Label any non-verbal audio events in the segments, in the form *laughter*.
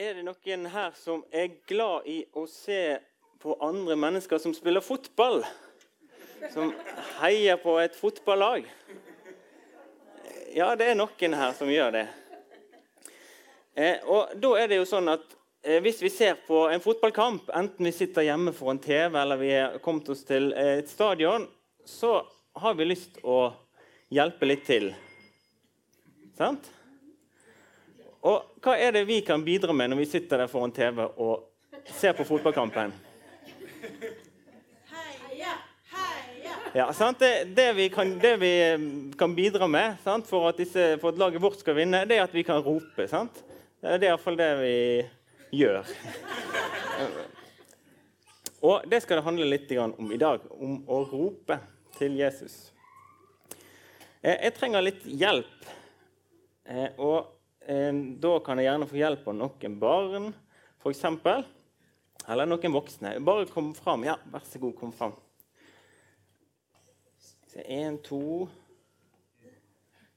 Er det noen her som er glad i å se på andre mennesker som spiller fotball? Som heier på et fotballag? Ja, det er noen her som gjør det. Eh, og da er det jo sånn at eh, Hvis vi ser på en fotballkamp, enten vi sitter hjemme foran TV eller vi er kommet oss til et stadion, så har vi lyst å hjelpe litt til. Sant? Og hva er det vi kan bidra med når vi sitter der foran TV og ser på fotballkampen? Heia, heia! Ja, sant? Det, det, vi kan, det, vi kan, bidra med sant? For, at disse, for at laget vårt skal vinne, det er at vi kan rope. Sant? Det er iallfall det vi gjør. Og det skal det handle litt om i dag, om å rope til Jesus. Eh, jeg trenger litt hjelp. Eh, og Eh, da kan jeg gjerne få hjelp av noen barn, f.eks. Eller noen voksne. Bare kom fram. Ja, vær så god, kom fram. Én, to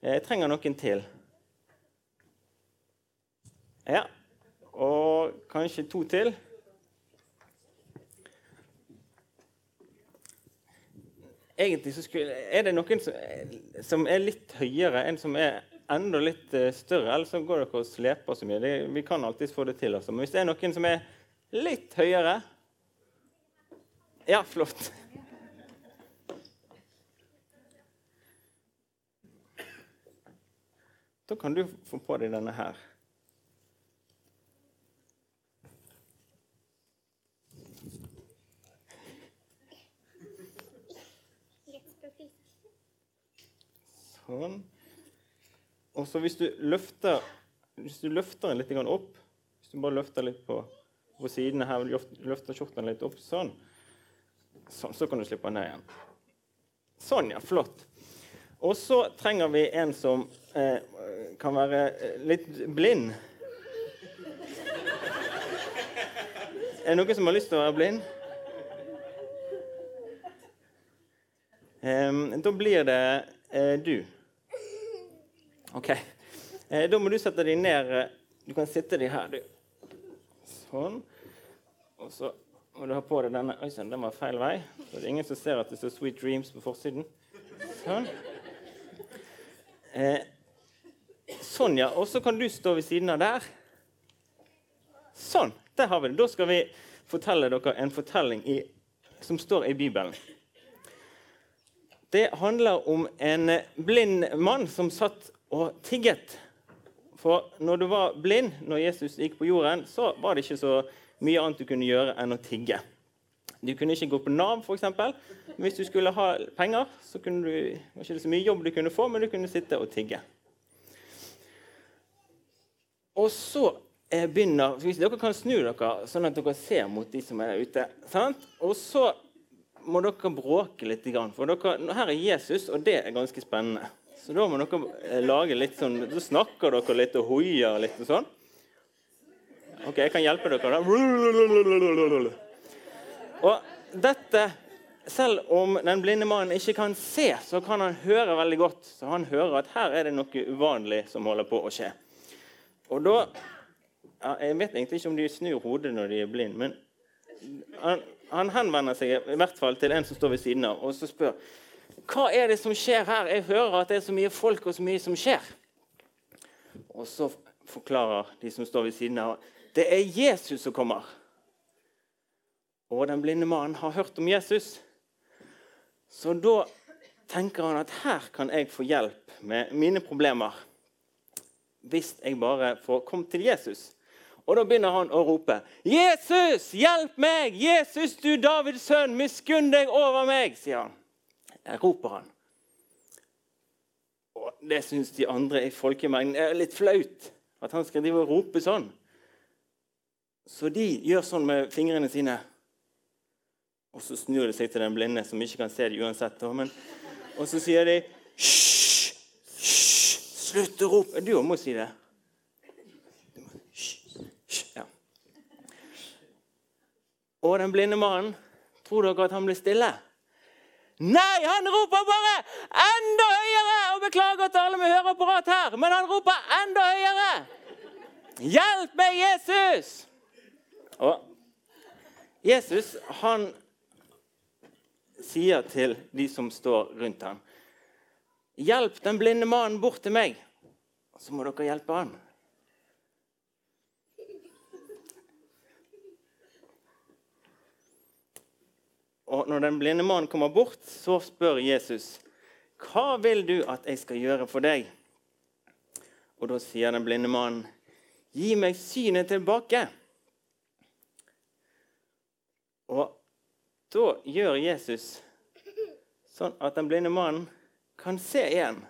Jeg trenger noen til. Ja. Og kanskje to til. Egentlig så skulle, er det noen som, som er litt høyere, enn som er enda litt eh, større, eller så går dere og sleper så mye. Det, vi kan alltids få det til. Altså. Men hvis det er noen som er litt høyere Ja, flott. Da kan du få på deg denne her. Sånn. Og så hvis du løfter, hvis du løfter den litt opp Hvis du bare løfter litt på, på sidene her, løfter skjorten litt opp sånn, sånn, så kan du slippe den ned igjen. Sånn, ja. Flott. Og så trenger vi en som eh, kan være eh, litt blind. Er det noen som har lyst til å være blind? Eh, da blir det eh, du. Ok. Eh, da må du sette deg ned. Eh, du kan sitte deg her, du. Sånn. Og så må du ha på deg denne Oi sann, den var feil vei. Så det er ingen som ser at det står 'Sweet Dreams' på forsiden. Sånn. Eh, sånn, ja. Og så kan du stå ved siden av der. Sånn. Der har vi det. Da skal vi fortelle dere en fortelling i, som står i Bibelen. Det handler om en blind mann som satt og tigget. For når du var blind når Jesus gikk på jorden, så var det ikke så mye annet du kunne gjøre enn å tigge. Du kunne ikke gå på Nav, f.eks. Hvis du skulle ha penger, så kunne du, var ikke så mye jobb du kunne få, men du kunne sitte og tigge. Og så eh, begynner Dere kan snu dere sånn at dere ser mot de som er der ute. Sant? Og så må dere bråke litt. For dere, her er Jesus, og det er ganske spennende. Så da må dere eh, lage litt sånn Så snakker dere litt og hoier litt og sånn. OK, jeg kan hjelpe dere, da. Og dette Selv om den blinde mannen ikke kan se, så kan han høre veldig godt. Så han hører at her er det noe uvanlig som holder på å skje. Og da ja, Jeg vet egentlig ikke om de snur hodet når de er blinde, men han, han henvender seg i hvert fall til en som står ved siden av, og så spør hva er det som skjer her? Jeg hører at det er så mye folk og så mye som skjer. Og så forklarer de som står ved siden av, det er Jesus som kommer. Og den blinde mannen har hørt om Jesus. Så da tenker han at her kan jeg få hjelp med mine problemer. Hvis jeg bare får komme til Jesus. Og da begynner han å rope. 'Jesus, hjelp meg! Jesus, du Davids sønn, miskunn deg over meg!' sier han roper han. Og Det syns de andre i folkemengden er litt flaut. At han skal drive og rope sånn. Så de gjør sånn med fingrene sine. Og så snur de seg til den blinde, som ikke kan se det uansett. Men, og så sier de Hysj! Hysj! Slutt å rope. Du må si det. Ja. Og den blinde mannen, tror dere at han blir stille? Nei, han roper bare enda høyere! Og beklager til alle med høreapparat her, men han roper enda høyere! 'Hjelp meg, Jesus!' Og Jesus han sier til de som står rundt ham, 'Hjelp den blinde mannen bort til meg.' Så må dere hjelpe han. Og når den blinde mannen kommer bort, så spør Jesus, 'Hva vil du at jeg skal gjøre for deg?' Og da sier den blinde mannen, 'Gi meg synet tilbake.' Og da gjør Jesus sånn at den blinde mannen kan se igjen.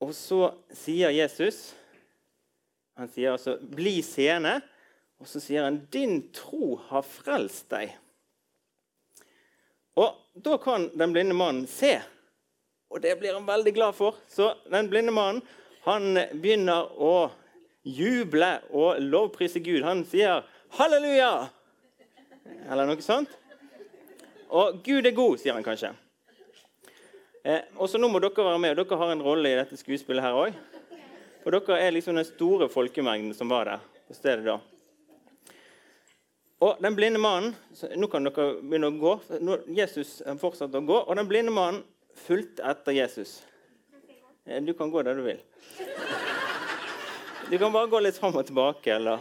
Og så sier Jesus Han sier altså 'bli seende', og så sier han 'din tro har frelst deg'. Og da kan den blinde mannen se, og det blir han veldig glad for. Så den blinde mannen han begynner å juble og lovprise Gud. Han sier 'halleluja', eller noe sånt. Og 'Gud er god', sier han kanskje. Eh, og så Nå må dere være med, og dere har en rolle i dette skuespillet her òg. For dere er liksom den store folkemengden som var der på stedet da. Og den blinde mannen Nå kan dere begynne å gå. Nå, Jesus fortsatte å gå, og den blinde mannen fulgte etter Jesus. Eh, Du kan gå der du vil. Du kan bare gå litt fram og tilbake. eller...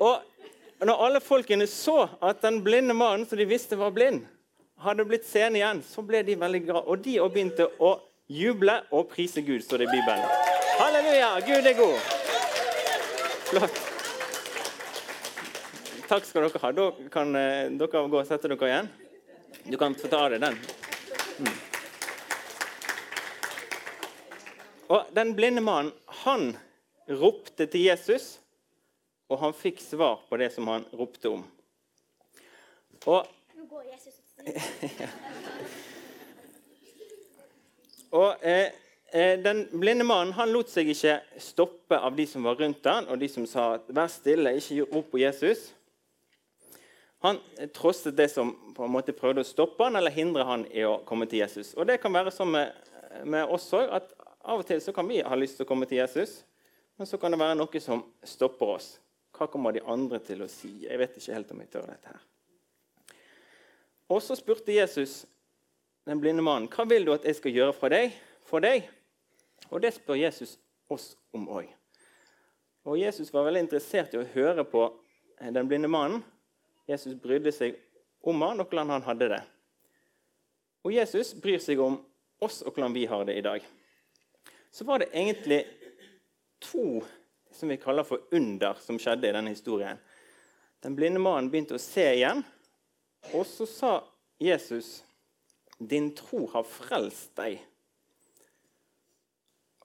Og når alle folkene så at den blinde mannen som de visste var blind, hadde blitt seende igjen, så ble de veldig glad. Og de også begynte å juble og prise Gud, står det i Bibelen. Halleluja! Gud er god. Flott. Takk skal dere ha. Da kan eh, dere gå og sette dere igjen. Du kan få ta av deg den. Mm. Og Den blinde mannen han ropte til Jesus, og han fikk svar på det som han ropte om. Og Nå går Jesus. *laughs* Og eh, eh, Den blinde mannen han lot seg ikke stoppe av de som var rundt han, og de som sa 'vær stille, ikke rop på Jesus'. Han trosset det som på en måte prøvde å stoppe han eller hindre han i å komme til Jesus. Og Det kan være sånn med, med oss òg, at av og til så kan vi ha lyst til å komme til Jesus, men så kan det være noe som stopper oss. Hva kommer de andre til å si? Jeg vet ikke helt om jeg tør dette her. Og så spurte Jesus den blinde mannen, 'Hva vil du at jeg skal gjøre for deg?' For deg? Og det spør Jesus oss om òg. Og Jesus var veldig interessert i å høre på den blinde mannen. Jesus brydde seg om han og hvordan han hadde det. Og Jesus bryr seg om oss og hvordan vi har det i dag. Så var det egentlig to som vi kaller for under som skjedde i denne historien. Den blinde mannen begynte å se igjen, og så sa Jesus din tro har frelst deg.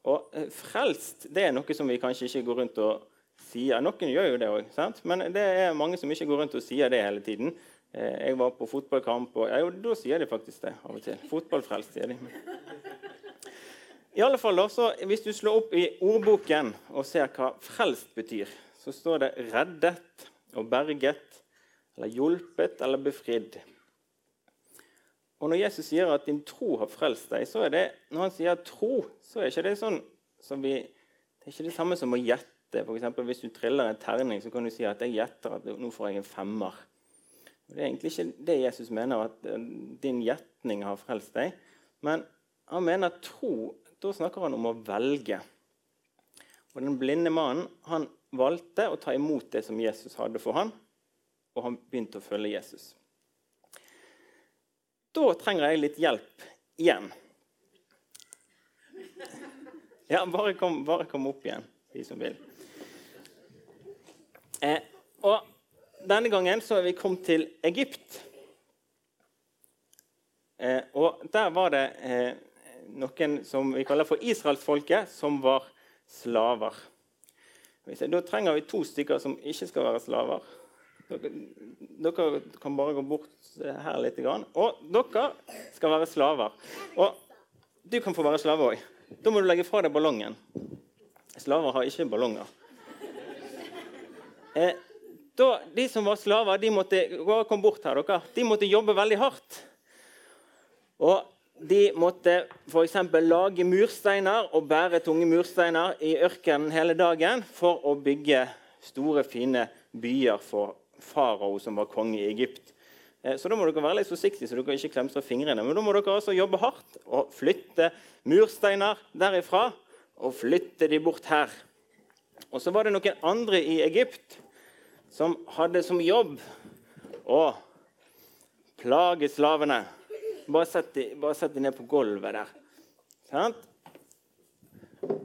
Og eh, frelst det er noe som vi kanskje ikke går rundt og sier. Noen gjør jo det òg, men det er mange som ikke går rundt og sier det hele tiden. Eh, Jeg var på fotballkamp, og ja, jo, da sier de faktisk det av og til. Fotballfrelst, sier de. I alle fall da, Hvis du slår opp i ordboken og ser hva frelst betyr, så står det 'reddet' og 'berget' eller 'hjulpet' eller 'befridd'. Og Når Jesus sier at din tro har frelst deg, så er det når han sier tro, så er ikke det sånn som vi, det er ikke det samme som å gjette. For eksempel, hvis du triller en terning, så kan du si at jeg gjetter at nå får jeg en femmer. Det er egentlig ikke det Jesus mener, at eh, din gjetning har frelst deg. Men han mener tro Da snakker han om å velge. Og Den blinde mannen han valgte å ta imot det som Jesus hadde for han, og han begynte å følge Jesus. Da trenger jeg litt hjelp igjen. Ja, bare kom, bare kom opp igjen, de som vil. Eh, og denne gangen så er vi kommet til Egypt. Eh, og der var det eh, noen som vi kaller for israelsfolket, som var slaver. Da trenger vi to stykker som ikke skal være slaver. Dere, dere kan bare gå bort her litt. Og dere skal være slaver. Og du kan få være slave òg. Da må du legge fra deg ballongen. Slaver har ikke ballonger. Eh, da, de som var slaver, de måtte, kom bort her, dere. de måtte jobbe veldig hardt. Og de måtte f.eks. lage mursteiner og bære tunge mursteiner i ørkenen hele dagen for å bygge store, fine byer for farao, som var konge i Egypt. Eh, Så da må dere være litt forsiktige, så dere ikke klemstrer fingrene. Men da må dere altså jobbe hardt og flytte mursteiner derifra og flytte de bort her. Og så var det noen andre i Egypt som hadde som jobb å plage slavene. Bare sett dem de ned på gulvet der. Sant?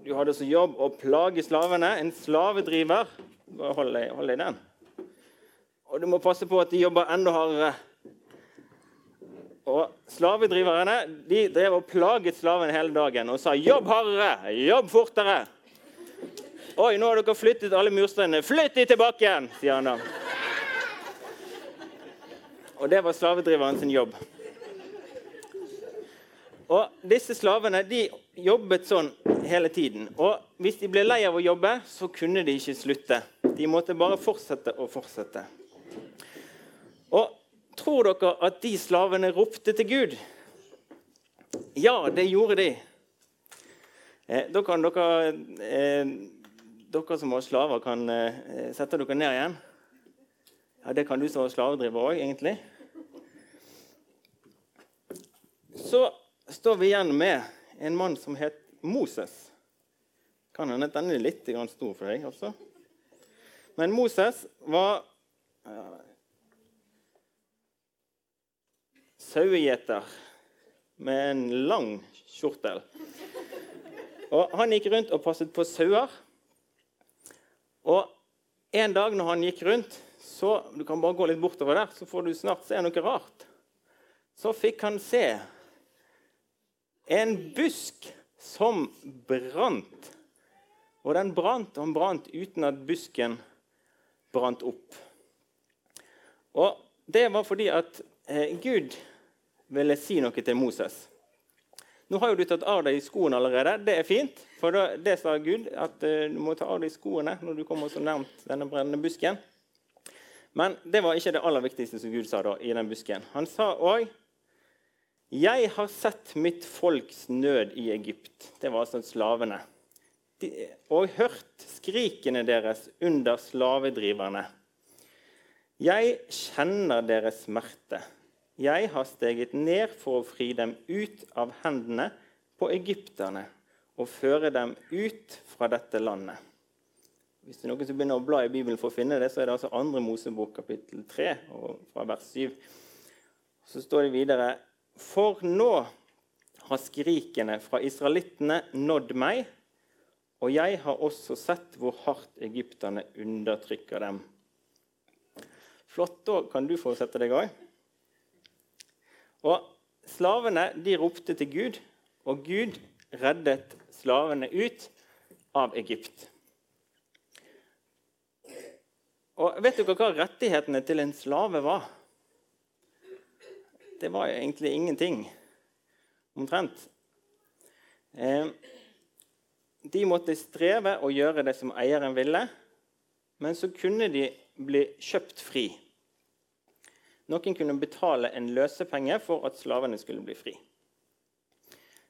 Du hadde som jobb å plage slavene. En slavedriver. Bare hold deg, hold deg den. Og du må passe på at de jobber enda hardere. Og Slavedriverne de drev og plaget slavene hele dagen og sa 'jobb hardere', 'jobb fortere'. 'Oi, nå har dere flyttet alle mursteinene. Flytt de tilbake igjen', sier han da. Og det var slavedriveren sin jobb. Og disse slavene de jobbet sånn hele tiden. Og hvis de ble lei av å jobbe, så kunne de ikke slutte. De måtte bare fortsette og fortsette. Og tror dere at de slavene ropte til Gud? Ja, det gjorde de. Eh, da kan dere, eh, dere som var slaver, kan eh, sette dere ned igjen. Ja, Det kan du som var slavedriver òg, egentlig. Så står vi igjen med en mann som het Moses. Kan hende den er litt stor for deg også. Men Moses var ja, sauegjeter med en lang kjortel. Og Han gikk rundt og passet på sauer. En dag når han gikk rundt, så du kan bare gå litt bortover der, så får du snart se noe rart. Så fikk han se en busk som brant. Og den brant, og brant uten at busken brant opp. Og det var fordi at eh, Gud ville si noe til Moses. Nå har jo du tatt av deg skoene allerede. Det er fint. For da, det sa Gud, at uh, du må ta av deg skoene når du kommer så nærmt denne brennende busken. Men det var ikke det aller viktigste som Gud sa da i den busken. Han sa òg jeg har sett mitt folks nød i Egypt. Det var altså slavene. De, og hørt skrikene deres under slavedriverne. Jeg kjenner deres smerte. Jeg har steget ned for å fri dem ut av hendene på egypterne og føre dem ut fra dette landet. Hvis det er noen som begynner å bla i Bibelen for å finne det, så er det altså 2. Mosebok kapittel 3, fra vers 7. Så står det videre for nå har skrikene fra israelittene nådd meg, og jeg har også sett hvor hardt egypterne undertrykker dem. Flott. Da kan du få sette deg òg. Og slavene de ropte til Gud, og Gud reddet slavene ut av Egypt. Og Vet dere hva rettighetene til en slave var? Det var jo egentlig ingenting, omtrent. Eh, de måtte streve og gjøre det som eieren ville, men så kunne de bli kjøpt fri. Noen kunne betale en løsepenge for at slavene skulle bli fri.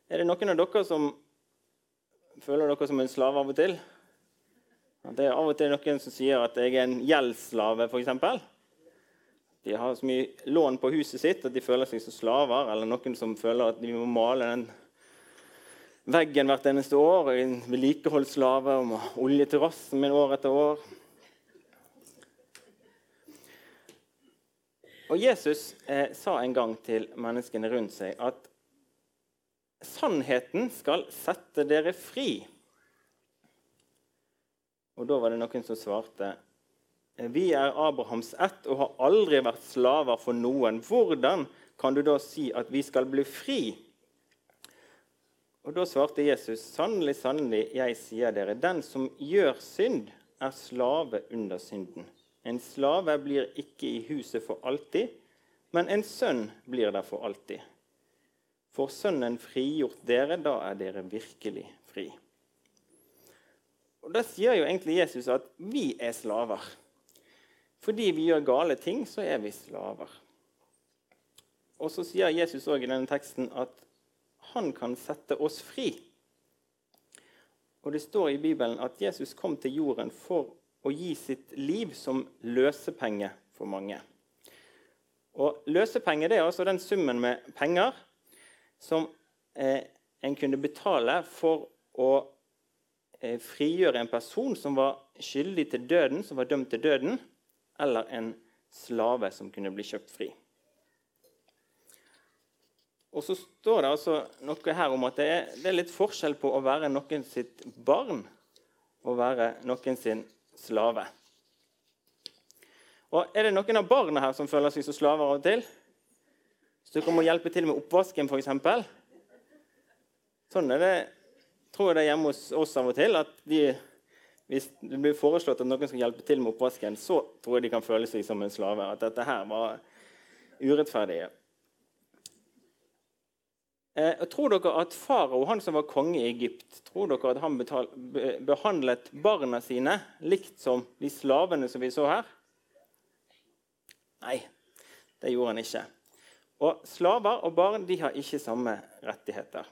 Er det noen av dere som føler dere som en slave av og til? Det er av og til noen som sier at jeg er en gjeldsslave, f.eks. De har så mye lån på huset sitt at de føler seg som slaver. Eller noen som føler at de må male den veggen hvert eneste år. En vedlikeholdsslave og olje terrassen min år etter år. Og Jesus eh, sa en gang til menneskene rundt seg at sannheten skal sette dere fri. Og da var det noen som svarte vi er Abrahams ett og har aldri vært slaver for noen. Hvordan kan du da si at vi skal bli fri? Og Da svarte Jesus, sannelig, sannelig, jeg sier dere, den som gjør synd, er slave under synden. En slave blir ikke i huset for alltid, men en sønn blir der for alltid. For Sønnen frigjort dere, da er dere virkelig fri. Og Da sier jo egentlig Jesus at vi er slaver. Fordi vi gjør gale ting, så er vi slaver. Og så sier Jesus også i denne teksten at han kan sette oss fri. Og det står i Bibelen at Jesus kom til jorden for å gi sitt liv som løsepenge for mange. Og Løsepenge det er altså den summen med penger som eh, en kunne betale for å eh, frigjøre en person som var skyldig til døden, som var dømt til døden, eller en slave som kunne bli kjøpt fri. Og så står det altså noe her om at det er, det er litt forskjell på å være noen sitt barn og være noen sin slave. Og Er det noen av barna her som føler seg som slaver av og til? Hvis dere må hjelpe til med oppvasken, f.eks. Sånn er det tror jeg det er hjemme hos oss av og til. at de, Hvis det blir foreslått at noen skal hjelpe til med oppvasken, så tror jeg de kan føle seg som en slave. At dette her var urettferdig. Eh, tror dere at farao, han som var konge i Egypt, tror dere at han betal, behandlet barna sine likt som de slavene som vi så her? Nei, det gjorde han ikke. Og slaver og barn de har ikke samme rettigheter.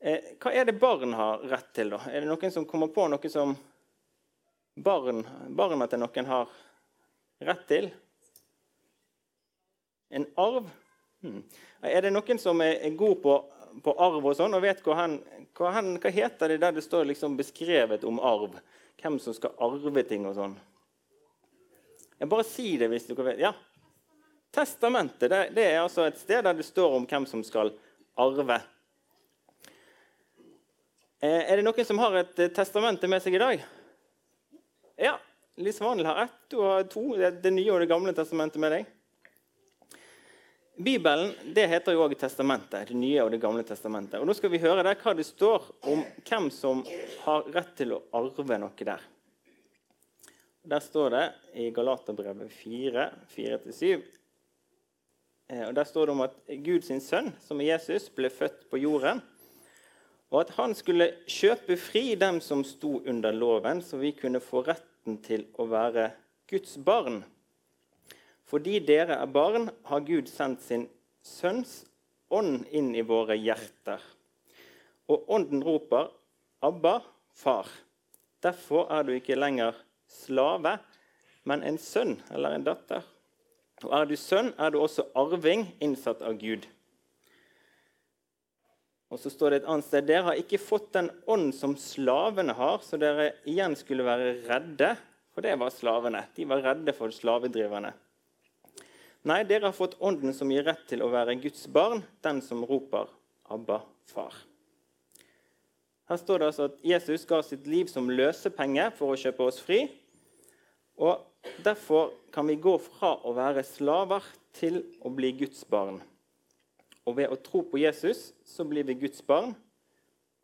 Eh, hva er det barn har rett til, da? Er det noen som kommer på noe som barn, barna til noen har rett til? En arv? Hmm. Er det noen som er, er god på, på, arv og sånn, og vet hva, han, hva, han, hva heter det der det står liksom beskrevet om arv? Hvem som skal arve ting og sånn? Jeg bare si det hvis dere vet. Ja. Testamentet det, det, er altså et sted der det står om hvem som skal arve. Eh, er det noen som har et eh, testamente med seg i dag? Ja. Liss Vanel har ett, du har to. Det, det nye og det gamle testamentet med deg. Bibelen det heter jo òg Testamentet. Det nye og det gamle testamentet. Og Nå skal vi høre der hva det står om hvem som har rett til å arve noe der. Der står det i Galaterbrevet 4, 4-7 eh, og Der står det om at Guds sønn, som er Jesus, ble født på jorden. Og at han skulle kjøpe fri dem som sto under loven, så vi kunne få retten til å være Guds barn. Fordi dere er barn, har Gud sendt sin sønns ånd inn i våre hjerter. Og ånden roper, 'Abba, far'. Derfor er du ikke lenger slave, men en sønn eller en datter. Og er du sønn, er du også arving, innsatt av Gud. Og så står det et annet sted Dere har ikke fått den ånd som slavene har, så dere igjen skulle være redde. For det var slavene. De var redde for slavedriverne. Nei, dere har fått ånden som gir rett til å være Guds barn, den som roper 'Abba, far'. Her står det altså at Jesus ga sitt liv som løsepenge for å kjøpe oss fri. Og Derfor kan vi gå fra å være slaver til å bli Guds barn. Og ved å tro på Jesus så blir vi Guds barn.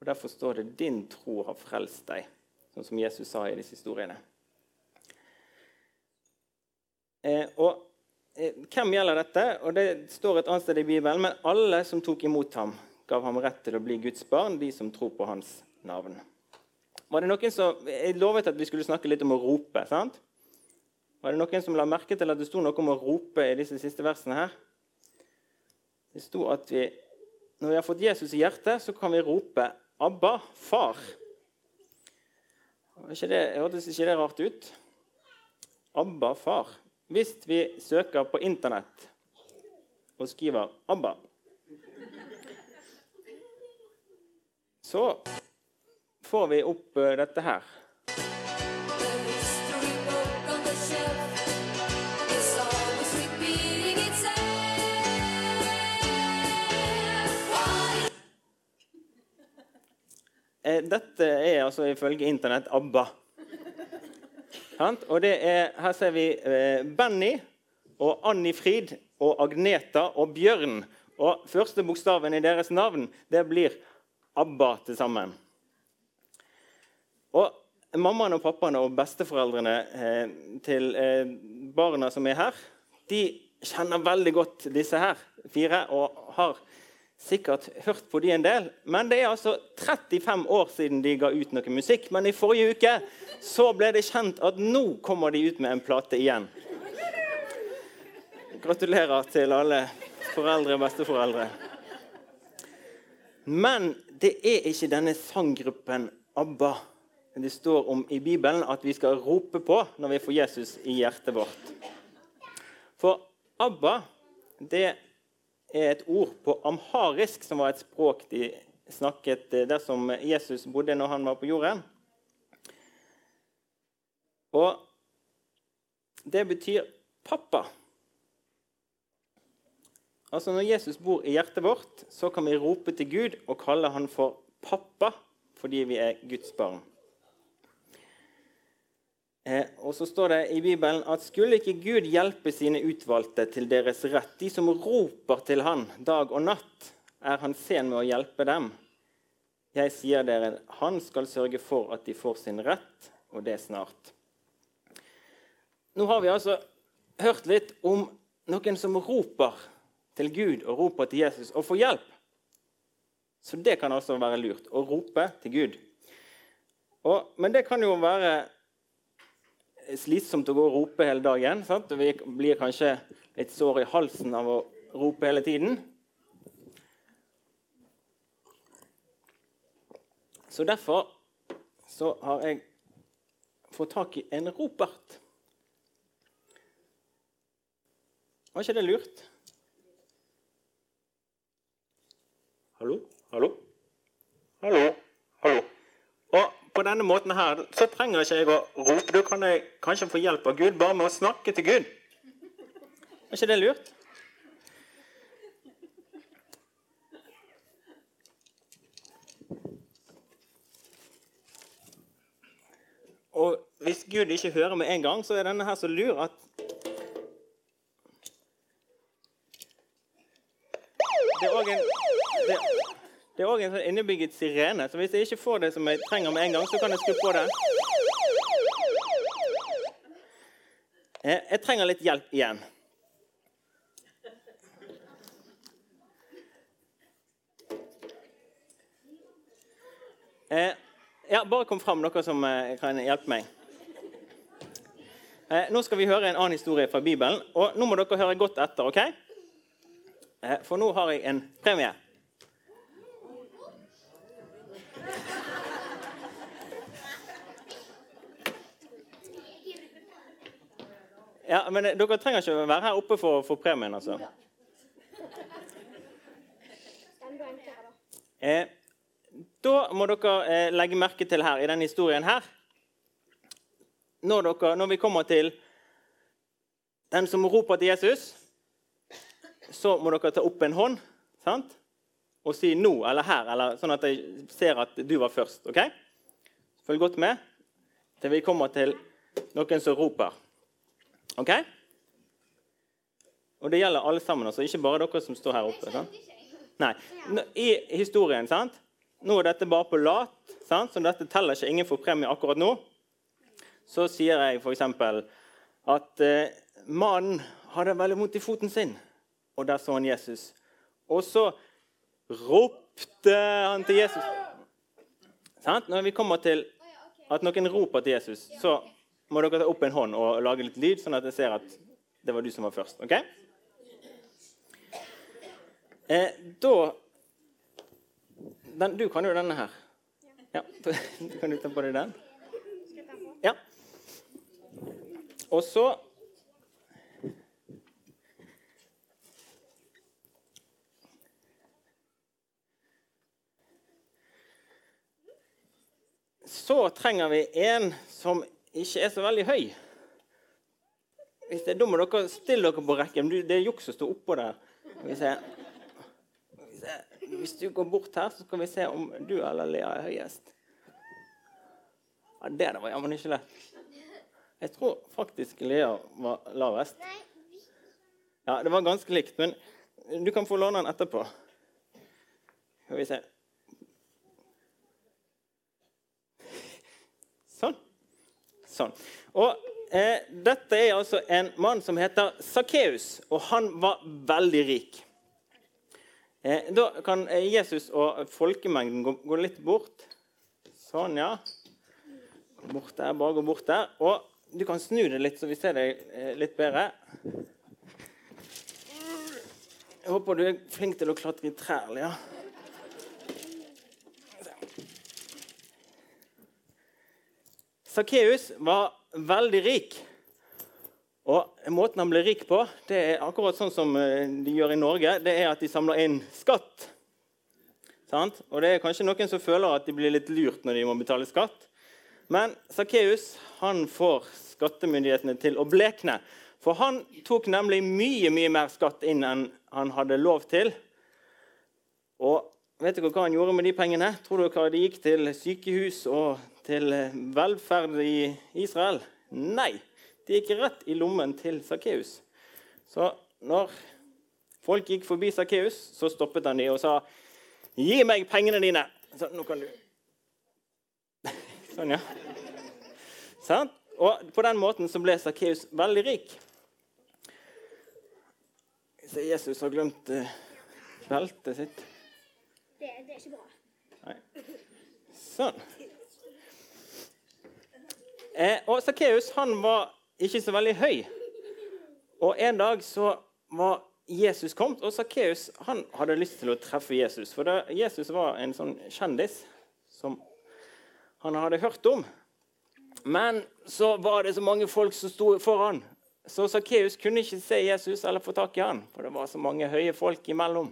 Og Derfor står det 'din tro har frelst deg', sånn som Jesus sa i disse historiene. Eh, og Hvem gjelder dette? Og Det står et annet sted i Bibelen. Men alle som tok imot ham, gav ham rett til å bli Guds barn, de som tror på hans navn. Var det noen som, Jeg lovet at vi skulle snakke litt om å rope. sant? Var det noen som la merke til at det sto noe om å rope i disse siste versene her? Det sto at vi, når vi har fått Jesus i hjertet, så kan vi rope 'Abba, far'. Ikke det, hørtes ikke det rart ut? Abba, far. Hvis vi søker på Internett og skriver 'Abba', så får vi opp eh, dette her. Eh, dette er altså ifølge Internett ABBA. Og det er, Her ser vi eh, Benny og Anni Frid og Agneta og Bjørn. Og Første bokstaven i deres navn det blir ABBA til sammen. Og Mammaen og pappaen og besteforeldrene eh, til barna som er her, de kjenner veldig godt disse her fire og har sikkert hørt på de en del. Men det er altså 35 år siden de ga ut noe musikk. Men i forrige uke så ble det kjent at nå kommer de ut med en plate igjen. Gratulerer til alle foreldre og besteforeldre. Men det er ikke denne sanggruppen ABBA det står om i Bibelen at vi skal rope på når vi får Jesus i hjertet vårt. For ABBA det er et ord på amharisk, som var et språk de snakket der som Jesus bodde når han var på jorden. Og det betyr pappa. Altså Når Jesus bor i hjertet vårt, så kan vi rope til Gud og kalle han for pappa fordi vi er Guds barn. Eh, og så står det i Bibelen at skulle ikke Gud hjelpe sine utvalgte til deres rett, de som roper til Han dag og natt, er Han sen med å hjelpe dem. Jeg sier dere, Han skal sørge for at de får sin rett, og det snart. Nå har vi altså hørt litt om noen som roper til Gud og roper til Jesus og får hjelp. Så det kan også være lurt å rope til Gud. Og, men det kan jo være slitsomt å gå og rope hele dagen. Sant? Vi blir kanskje litt sår i halsen av å rope hele tiden. Så derfor så har jeg fått tak i en ropert. Var ikke det lurt? Hallo? Hallo? Hallo? På denne måten her så trenger ikke jeg å rope. Da kan jeg kanskje få hjelp av Gud bare med å snakke til Gud. Er ikke det lurt? Og hvis Gud ikke hører med en gang, så er denne her så lur at Det er òg en det, det er òg en sånn innebygget sirene, så hvis jeg ikke får det som jeg trenger med en gang, så kan jeg skru på den. Eh, jeg trenger litt hjelp igjen. Eh, ja, bare kom fram, dere som eh, kan hjelpe meg. Nå skal vi høre en annen historie fra Bibelen. og Nå må dere høre godt etter. ok? For nå har jeg en premie. Ja, men Dere trenger ikke være her oppe for, for premien, altså. Eh, da må dere eh, legge merke til her i denne historien her når, dere, når vi kommer til den som roper til Jesus, så må dere ta opp en hånd sant? og si 'nå' eller 'her', eller sånn at jeg ser at du var først. ok? Følg godt med til vi kommer til noen som roper. Ok? Og det gjelder alle sammen, altså. ikke bare dere som står her oppe. Sant? Nei. I historien sant? Nå er dette bare på lat, sant? så dette teller ikke. Ingen får premie akkurat nå. Så sier jeg f.eks. at eh, mannen hadde veldig vondt i foten sin, og der så han Jesus. Og så ropte han til Jesus. Sant? Når vi kommer til at noen roper til Jesus, så må dere ta opp en hånd og lage litt lyd, sånn at jeg ser at det var du som var først. ok? Eh, da den, Du kan jo denne her. Ja, *laughs* Kan du ta på deg den? Ja. Og så Så trenger vi en som ikke er så veldig høy. Hvis det er dumme, dere stiller dere på rekken. Det er juks å stå oppå der. Hvis du går bort her, så skal vi se om du eller Lea er høyest. Ja, Det der var jammen ikke lett. Jeg tror faktisk Lea var lavest. Ja, Det var ganske likt, men du kan få låne den etterpå. Skal vi se. Sånn. Og eh, Dette er altså en mann som heter Sakkeus, og han var veldig rik. Eh, da kan eh, Jesus og folkemengden gå, gå, litt bort. Sånn, ja. Bort der, bare gå bort der. Og du kan snu det litt, så vi ser deg eh, litt bedre. Jeg håper du er flink til å klatre i trær. ja. Sakkeus var veldig rik. Og Måten han ble rik på, det er akkurat sånn som eh, de gjør i Norge. Det er at de samler inn skatt. Sant? Og det er kanskje noen som føler at de blir litt lurt når de må betale skatt. Men Sakkeus får skattemyndighetene til å blekne. For han tok nemlig mye mye mer skatt inn enn han hadde lov til. Og vet dere hva han gjorde med de pengene? Tror dere de gikk til sykehus og til velferd i Israel? Nei. De gikk rett i lommen til Sakkeus. Så når folk gikk forbi Sakkeus, så stoppet han dem og sa, 'Gi meg pengene dine.' Så, nå kan du *laughs* Sånn, ja. Sånn? Og på den måten så ble Sakkeus veldig rik. Så Jesus har glemt uh, beltet sitt. Det, det er ikke bra. Nei. Sånn. Eh, og Sakkeus var ikke så veldig høy. Og En dag så var Jesus kommet, og Sakkeus hadde lyst til å treffe Jesus. For det, Jesus var en sånn kjendis som han hadde hørt om. Men så var det så mange folk som sto foran, så Sakkeus kunne ikke se Jesus eller få tak i han, for det var så mange høye folk imellom.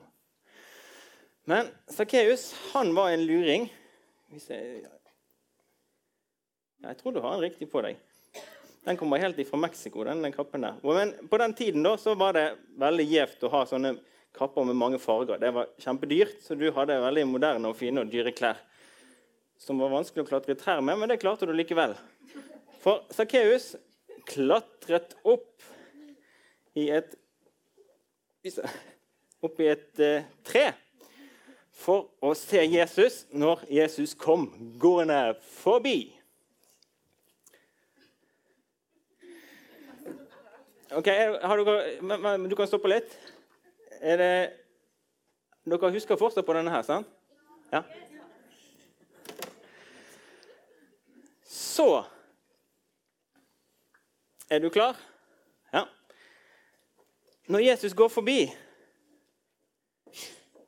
Men Sakkeus var en luring. Hvis Jeg, jeg tror du har en riktig på deg. Den kommer helt fra Mexico. den, den kappen der. Men på den tiden da, så var det veldig gjevt å ha sånne kapper med mange farger. Det var kjempedyrt, så du hadde veldig moderne og fine og dyre klær. Som var vanskelig å klatre i trær med, men det klarte du likevel. For Sakkeus klatret opp i et opp i et eh, tre for å se Jesus når Jesus kom gående forbi. Ok, dere, Du kan stoppe litt. Er det, dere husker fortsatt på denne her, sant? Ja. Så Er du klar? Ja. Når Jesus går forbi,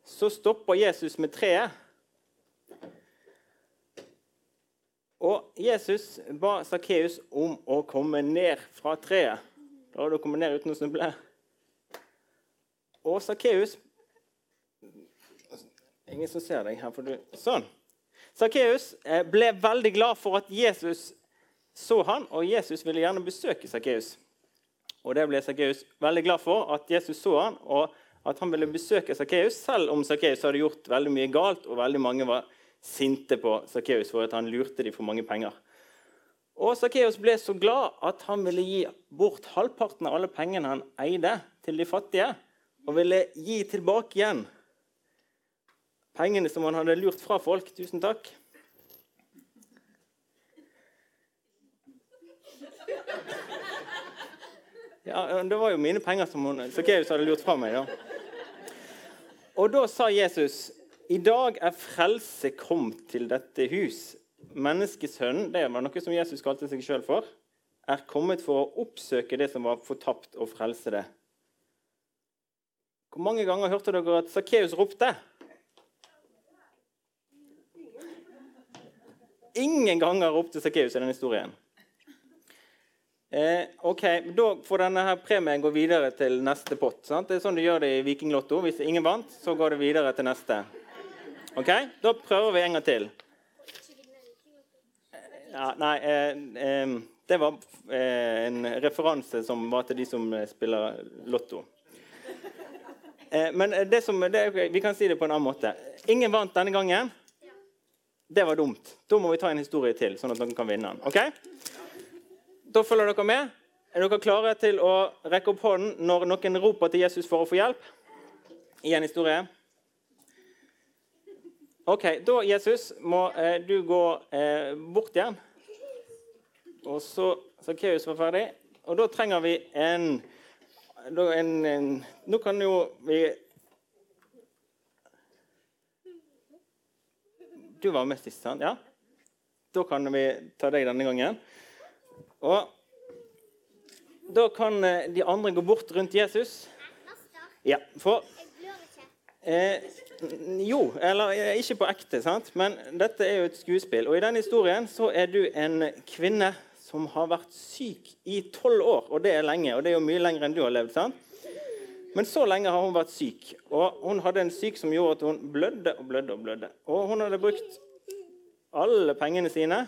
så stopper Jesus med treet. Og Jesus ba Sakkeus om å komme ned fra treet. Da har du kommet ned uten å snuble. Og Sakkeus Ingen som ser deg her. for du... Sånn. Sakkeus eh, ble veldig glad for at Jesus så han, og Jesus ville gjerne besøke Sakkeus. Og det ble Sakkeus veldig glad for, at Jesus så han, og at han ville besøke Sakkeus, selv om Sakkeus hadde gjort veldig mye galt, og veldig mange var sinte på Sakkeus for at han lurte dem for mange penger. Og Sakkeus ble så glad at han ville gi bort halvparten av alle pengene han eide, til de fattige, og ville gi tilbake igjen pengene som han hadde lurt fra folk. Tusen takk. Ja, Det var jo mine penger som Sakkeus hadde lurt fra meg. da. Og da sa Jesus, 'I dag er frelse kommet til dette hus.' Menneskesønnen, det var noe som Jesus kalte seg sjøl for, er kommet for å oppsøke det som var fortapt, og frelse det. Hvor mange ganger hørte dere at Sakkeus ropte? Ingen ganger ropte Sakkeus i denne historien. Eh, ok, Da får denne her premien gå videre til neste pott. Sant? Det er sånn du gjør det i Vikinglotto. Hvis ingen vant, så går det videre til neste. Ok, Da prøver vi en gang til. Ja, nei, eh, det var eh, en referanse som var til de som eh, spiller Lotto. Eh, men det som, det, vi kan si det på en annen måte. Ingen vant denne gangen. Det var dumt. Da må vi ta en historie til, sånn at noen kan vinne den. Ok? Da følger dere med. Er dere klare til å rekke opp hånden når noen roper til Jesus for å få hjelp? I en historie. Ok, Da Jesus, må eh, du gå eh, bort igjen. Og så Sakkeus var ferdig. Og da trenger vi en, en, en Nå kan jo vi Du var med sist, sant? Ja? Da kan vi ta deg denne gangen. Og da kan eh, de andre gå bort rundt Jesus. Ja, for eh, Jo, eller eh, ikke på ekte, sant? men dette er jo et skuespill. Og I denne historien så er du en kvinne som har vært syk i tolv år. Og det er lenge, og det er jo mye lenger enn du har levd. sant? Men så lenge har hun vært syk. Og hun hadde en syk som gjorde at hun blødde og blødde. Og blødde. Og hun hadde brukt alle pengene sine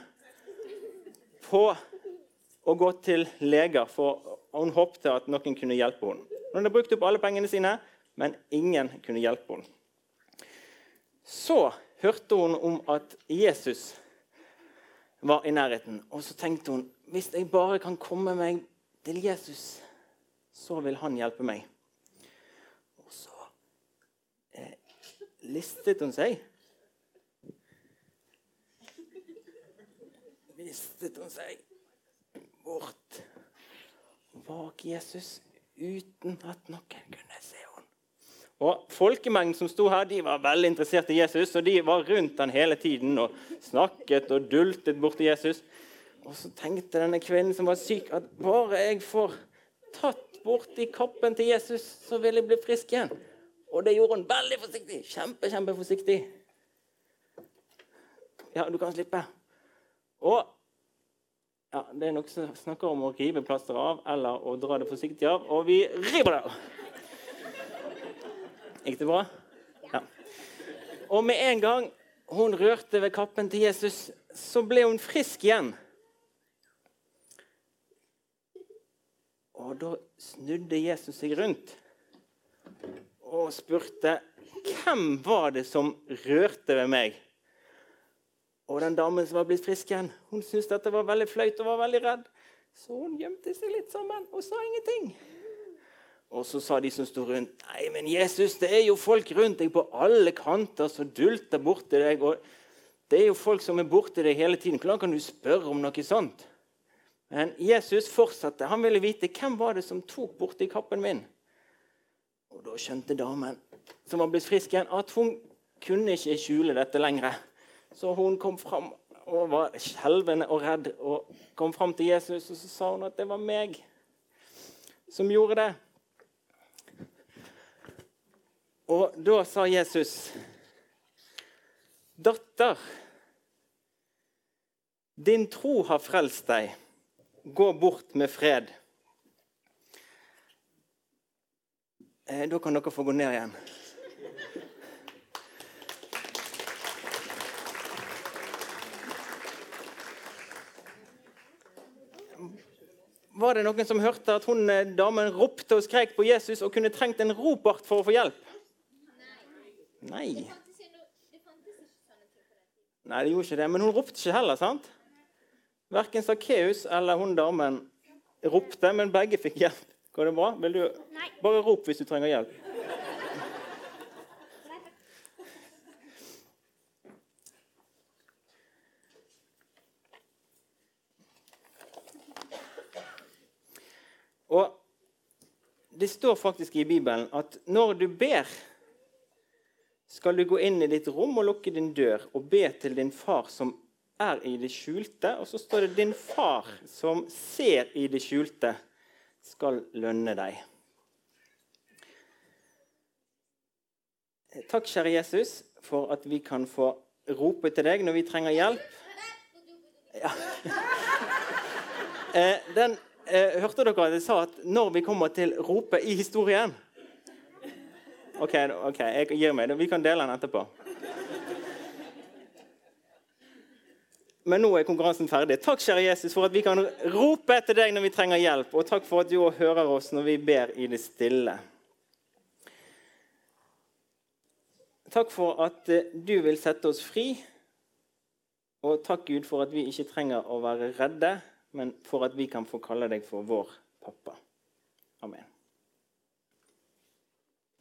på å gå til leger, for hun håpte at noen kunne hjelpe henne. Hun hadde brukt opp alle pengene sine, men ingen kunne hjelpe henne. Så hørte hun om at Jesus var i nærheten. Og så tenkte hun hvis jeg bare kan komme meg til Jesus, så vil han hjelpe meg. Og så eh, listet hun seg. Listet hun seg bort bak Jesus uten at noen kunne se. Og Folkemengden som sto her, de var veldig interessert i Jesus, og de var rundt han hele tiden og snakket og dultet borti Jesus. Og så tenkte denne kvinnen som var syk, at bare jeg får tatt borti kappen til Jesus, så vil jeg bli frisk igjen. Og det gjorde hun veldig forsiktig. Kjempe, kjempeforsiktig. Ja, du kan slippe. Og ja, Det er noen som snakker om å rive plasteret av eller å dra det forsiktig av, og vi river det av. Gikk det bra? Ja. Og med en gang hun rørte ved kappen til Jesus, så ble hun frisk igjen. Og da snudde Jesus seg rundt og spurte hvem var det som rørte ved meg. Og den damen som var blitt frisk igjen, hun syntes dette var veldig flaut og var veldig redd. Så hun gjemte seg litt sammen og sa ingenting. Og så sa de som sto rundt, nei, men Jesus, det er jo folk rundt deg på alle kanter som dulter borti deg. og Det er jo folk som er borti deg hele tiden. Hvordan kan du spørre om noe sånt? Men Jesus fortsatte. Han ville vite hvem var det som tok borti kappen min. Og Da skjønte damen som var blitt frisk igjen, at hun kunne ikke skjule dette lenger. Så hun kom fram og var skjelvende og redd og kom fram til Jesus, og så sa hun at det var meg som gjorde det. Og da sa Jesus, 'Datter, din tro har frelst deg. Gå bort med fred.' Eh, da kan dere få gå ned igjen. Var det noen som hørte at hun, eh, damen ropte og skrek på Jesus og kunne trengt en ropart for å få hjelp? Nei. Nei, det gjorde ikke det. Men hun ropte ikke heller. sant? Verken Sakkeus eller hun damen ropte, men begge fikk hjelp. Går det bra? Vil du Nei. Bare rop hvis du trenger hjelp. Og det står faktisk i Bibelen at når du ber, skal du gå inn i ditt rom og lukke din dør og be til din far som er i det skjulte. Og så står det 'din far som ser i det skjulte, skal lønne deg'. Takk, kjære Jesus, for at vi kan få rope til deg når vi trenger hjelp. Ja. *laughs* Eh, den, eh, hørte dere at jeg sa at når vi kommer til rope i historien OK, ok, jeg gir meg. Vi kan dele den etterpå. Men nå er konkurransen ferdig. Takk, kjære Jesus, for at vi kan rope etter deg når vi trenger hjelp. Og takk for at du også hører oss når vi ber i det stille. Takk for at eh, du vil sette oss fri. Og takk, Gud, for at vi ikke trenger å være redde, men for at vi kan få kalle deg for vår pappa. Amen.